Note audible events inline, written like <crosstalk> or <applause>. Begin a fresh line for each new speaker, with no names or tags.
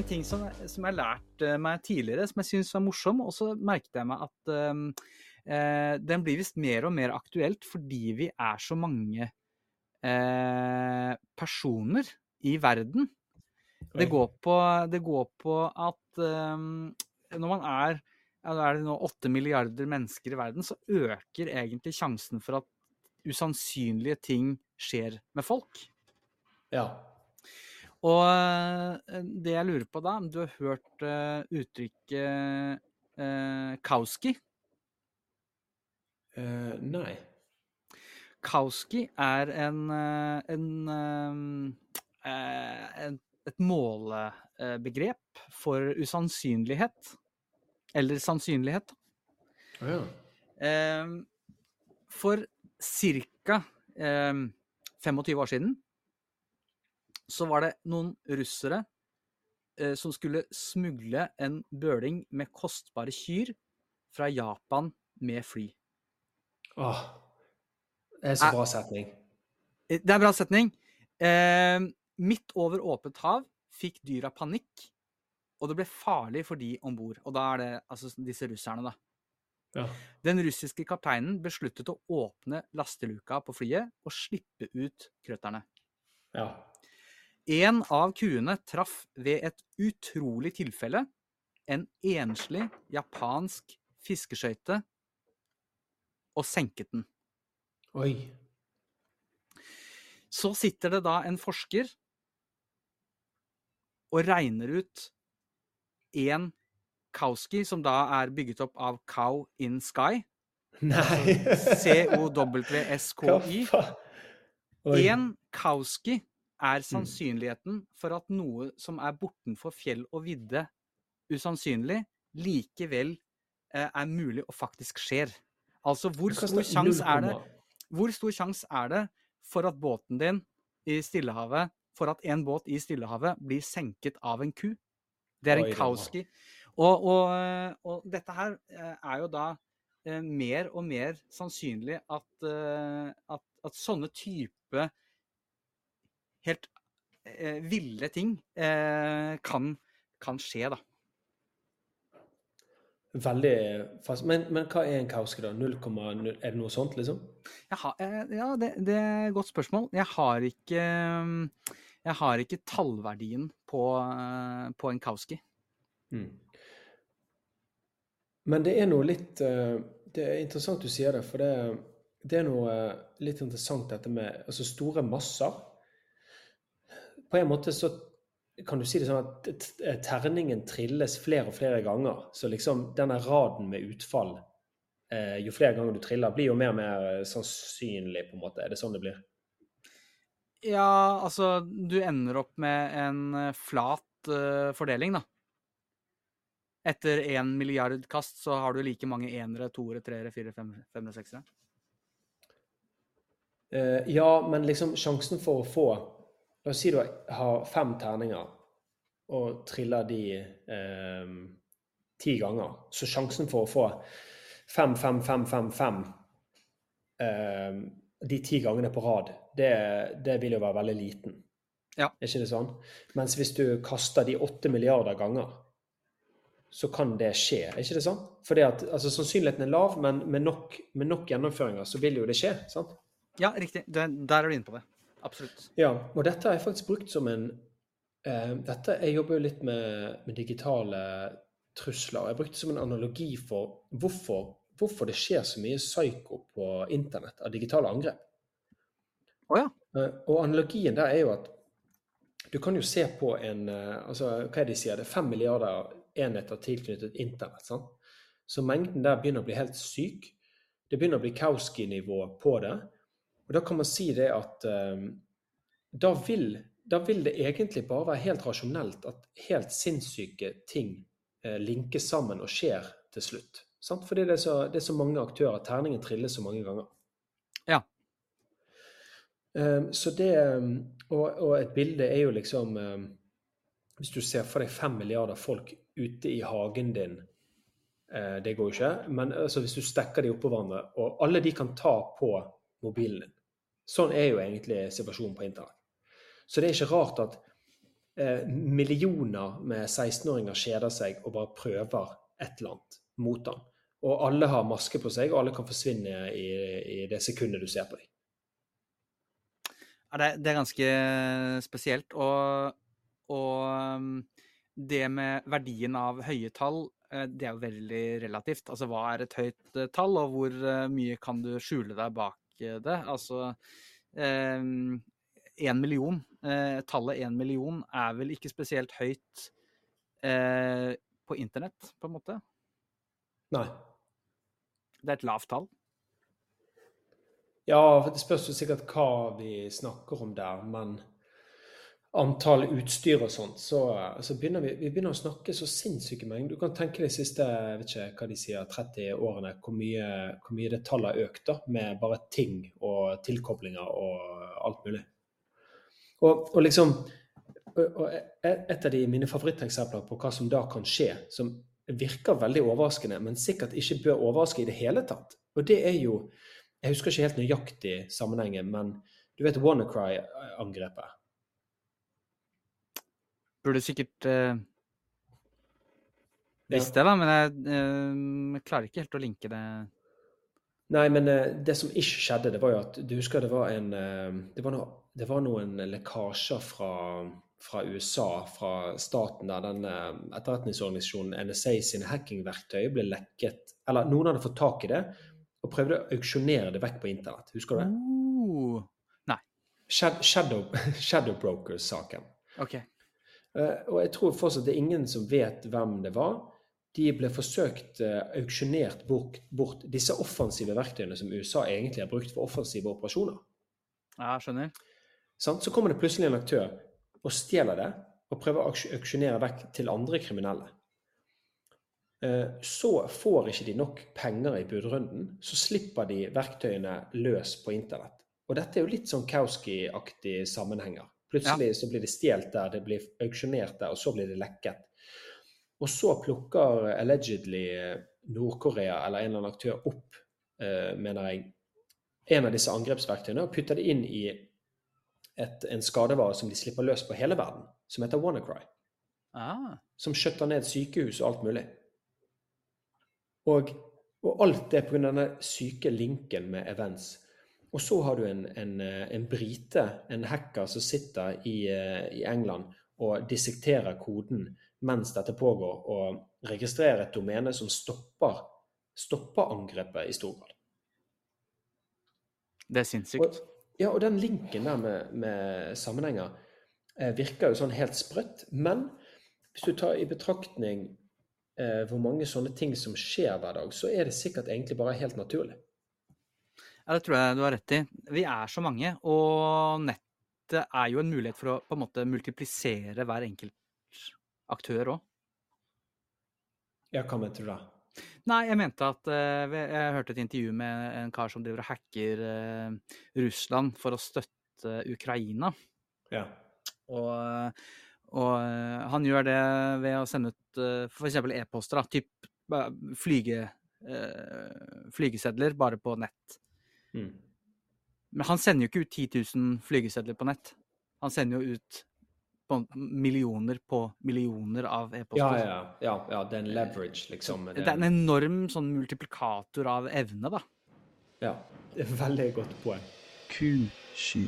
en ting som, som jeg har lært eh, meg tidligere, som jeg syns var morsom, og så merket jeg meg at um, eh, den blir visst mer og mer aktuelt fordi vi er så mange eh, personer i verden. Det går, på, det går på at um, når man er ja, er det nå åtte milliarder mennesker i verden, så øker egentlig sjansen for at usannsynlige ting skjer med folk.
Ja.
Og eh, det jeg lurer på da, om du har hørt uh, uttrykket uh, Kauski?
Uh, nei.
Kauski er en, en, en et målebegrep for usannsynlighet. Eller sannsynlighet.
Oh, ja.
For ca. 25 år siden så var det noen russere eh, som skulle smugle en bøling med kostbare kyr fra Japan med fly.
Åh, det er så bra setning.
Det er en bra setning. Eh, midt over åpent hav fikk dyra panikk, og det ble farlig for de om bord. Og da er det altså disse russerne, da.
Ja.
Den russiske kapteinen besluttet å åpne lasteluka på flyet og slippe ut krøtterne.
Ja.
En av kuene traff ved et utrolig tilfelle en enslig japansk fiskeskøyte og senket den.
Oi.
Så sitter det da en forsker og regner ut én Kowski, som da er bygget opp av Cow in Sky.
Nei!
C-O-W-S-K-Y. Én Kauski er sannsynligheten for at noe som er bortenfor fjell og vidde, usannsynlig, likevel eh, er mulig og faktisk skjer. Altså, hvor stor sjanse er det Hvor stor sjanse er det for at båten din i Stillehavet For at en båt i Stillehavet blir senket av en ku? Det er en Kauski. Og, og, og, dette her eh, er jo da eh, mer og mer sannsynlig at, at, at sånne type helt eh, ville ting eh, kan, kan, skje, da.
Veldig fast. Men, men hva er en kauske, da? 0,0? Er det noe sånt, liksom?
Har, eh, ja, det, det, er et godt spørsmål. Jeg har ikke, jeg har ikke tallverdien på, eh, på en kauski.
Mm. Men det er noe litt eh, Det er interessant du sier det, for det, det er noe litt interessant dette med altså store masser på en måte så kan du si det sånn at terningen trilles flere og flere ganger. Så liksom denne raden med utfall, eh, jo flere ganger du triller, blir jo mer og mer eh, sannsynlig, på en måte. Er det sånn det blir?
Ja, altså Du ender opp med en eh, flat uh, fordeling, da. Etter én milliard kast så har du like mange enere, toere, treere, firere, femmere, seksere.
Uh, ja, men liksom sjansen for å få La oss si du har fem terninger og triller de eh, ti ganger. Så sjansen for å få fem, fem, fem, fem, fem eh, de ti gangene på rad, det, det, vil jo være veldig liten.
Ja.
Er ikke det sånn? Mens hvis du kaster de åtte milliarder ganger, så kan det skje. Er ikke det sånn? Fordi at altså, Sannsynligheten er lav, men med nok, med nok, gjennomføringer så vil jo det skje. sant?
Ja, riktig. Der er du inne på det. Absolutt.
Ja, og dette har jeg faktisk brukt som en eh, dette, Jeg jobber jo litt med, med digitale trusler. og Jeg brukte det som en analogi for hvorfor, hvorfor, det skjer så mye psyko på internett av digitale angrep.
Oh, ja.
eh, og analogien der er jo at du kan jo se på en eh, altså, Hva er det de sier? Det er fem milliarder enheter tilknyttet internett. sant? Så mengden der begynner å bli helt syk. Det begynner å bli Kauski-nivå på det. Og Da kan man si det at um, da, vil, da, vil, det egentlig bare være helt rasjonelt at helt sinnssyke ting uh, linkes sammen og skjer til slutt. Sant? Fordi det er, så, det er, så, mange aktører. Terningen trilles så mange ganger.
Ja.
Um, så det um, og, og, et bilde er jo liksom Hvis du ser for deg fem milliarder folk ute i hagen din uh, Det går jo ikke. Men altså, hvis du stekker de oppå hverandre, og alle de kan ta på mobilen din Sånn er jo egentlig situasjonen på internett. Så det er ikke rart at eh, millioner med 16-åringer kjeder seg og bare prøver et eller annet mot den. Og alle har maske på seg, og alle kan forsvinne i, i det sekundet du ser på dem.
Ja, det, det, er ganske spesielt. Og, og um, det med verdien av høye tall, eh, det er jo veldig relativt. Altså hva er et høyt eh, tall, og hvor eh, mye kan du skjule deg bak det? Altså én eh, million, eh, tallet én million er vel ikke spesielt høyt eh, på internett, på en måte?
Nei.
Det er et lavt tall?
Ja, det spørs jo sikkert hva vi snakker om der. Men antall utstyr og sånt, så, så begynner vi, vi, begynner å snakke så sinnssyke mengder. Du kan tenke de siste jeg vet ikke hva de sier, 30 årene, hvor mye, hvor mye det tallet har økt da, med bare ting og tilkoblinger og alt mulig. Og, og liksom og Et av de mine favoritteksempler på hva som da kan skje, som virker veldig overraskende, men sikkert ikke bør overraske i det hele tatt. Og det er jo Jeg husker ikke helt nøyaktig sammenhengen, men du vet WannaCry-angrepet?
Burde sikkert uh, visst det, da, men jeg uh, klarer ikke helt å linke det.
Nei, men uh, det som ikke skjedde, det var jo at Du husker det var en det var, no, det var noen lekkasjer fra fra USA, fra staten, der den etterretningsorganisasjonen NSA sine hackingverktøy ble lekket Eller noen hadde fått tak i det og prøvde å auksjonere det vekk på internett. Husker du det?
Nei.
Shadow, <laughs> Shadow Brokers-saken.
Okay.
Uh, og jeg tror fortsatt det er ingen som vet hvem det var. De ble forsøkt uh, auksjonert bort, bort, disse offensive verktøyene som USA egentlig har brukt for offensive operasjoner.
Ja, skjønner.
Så kommer det plutselig en aktør og stjeler det og prøver å auksjonere vekk til andre kriminelle. Eh, så får ikke de nok penger i budrunden, så slipper de verktøyene løs på internett. Og dette er jo litt sånn Kauski-aktig sammenhenger. Plutselig så blir det stjålet der, det blir auksjonert der, og så blir det lekket. Og så plukker allegedly Nord-Korea eller en eller annen aktør opp, eh, mener jeg, en av disse angrepsverktøyene og putter det inn i et, en skadevare som de slipper løs på hele verden, som heter WannaCry.
Ah.
Som skjøtter ned sykehus og alt mulig. Og, og alt det pga. denne syke linken med events. Og så har du en, en, en brite, en hacker, som sitter i, i, England og dissekterer koden mens dette pågår, og registrerer et domene som stopper, stopper angrepet i stor grad.
Det er sinnssykt.
Og, ja, og den linken der med, med sammenhenger eh, virker jo sånn helt sprøtt. Men hvis du tar i betraktning eh, hvor mange sånne ting som skjer hver dag, så er det sikkert egentlig bare helt naturlig.
Ja, det tror jeg du har rett i. Vi er så mange, og nettet er jo en mulighet for å på en måte multiplisere hver enkelt aktør òg.
Ja, hva mente du da?
Nei, jeg mente at uh, Jeg hørte et intervju med en kar som driver og hacker uh, Russland for å støtte Ukraina.
Ja.
Og, og uh, han gjør det ved å sende ut f.eks. e-poster. Typ flyge, flygesedler bare på nett.
Mm.
Men han sender jo ikke ut 10 000 flygesedler på nett. Han sender jo ut på millioner på millioner av e-poster.
Ja, ja, ja, ja, det er en leverage, liksom.
Det er en enorm sånn multiplikator av evne, da.
Ja. Det er veldig godt poeng.
Kusky.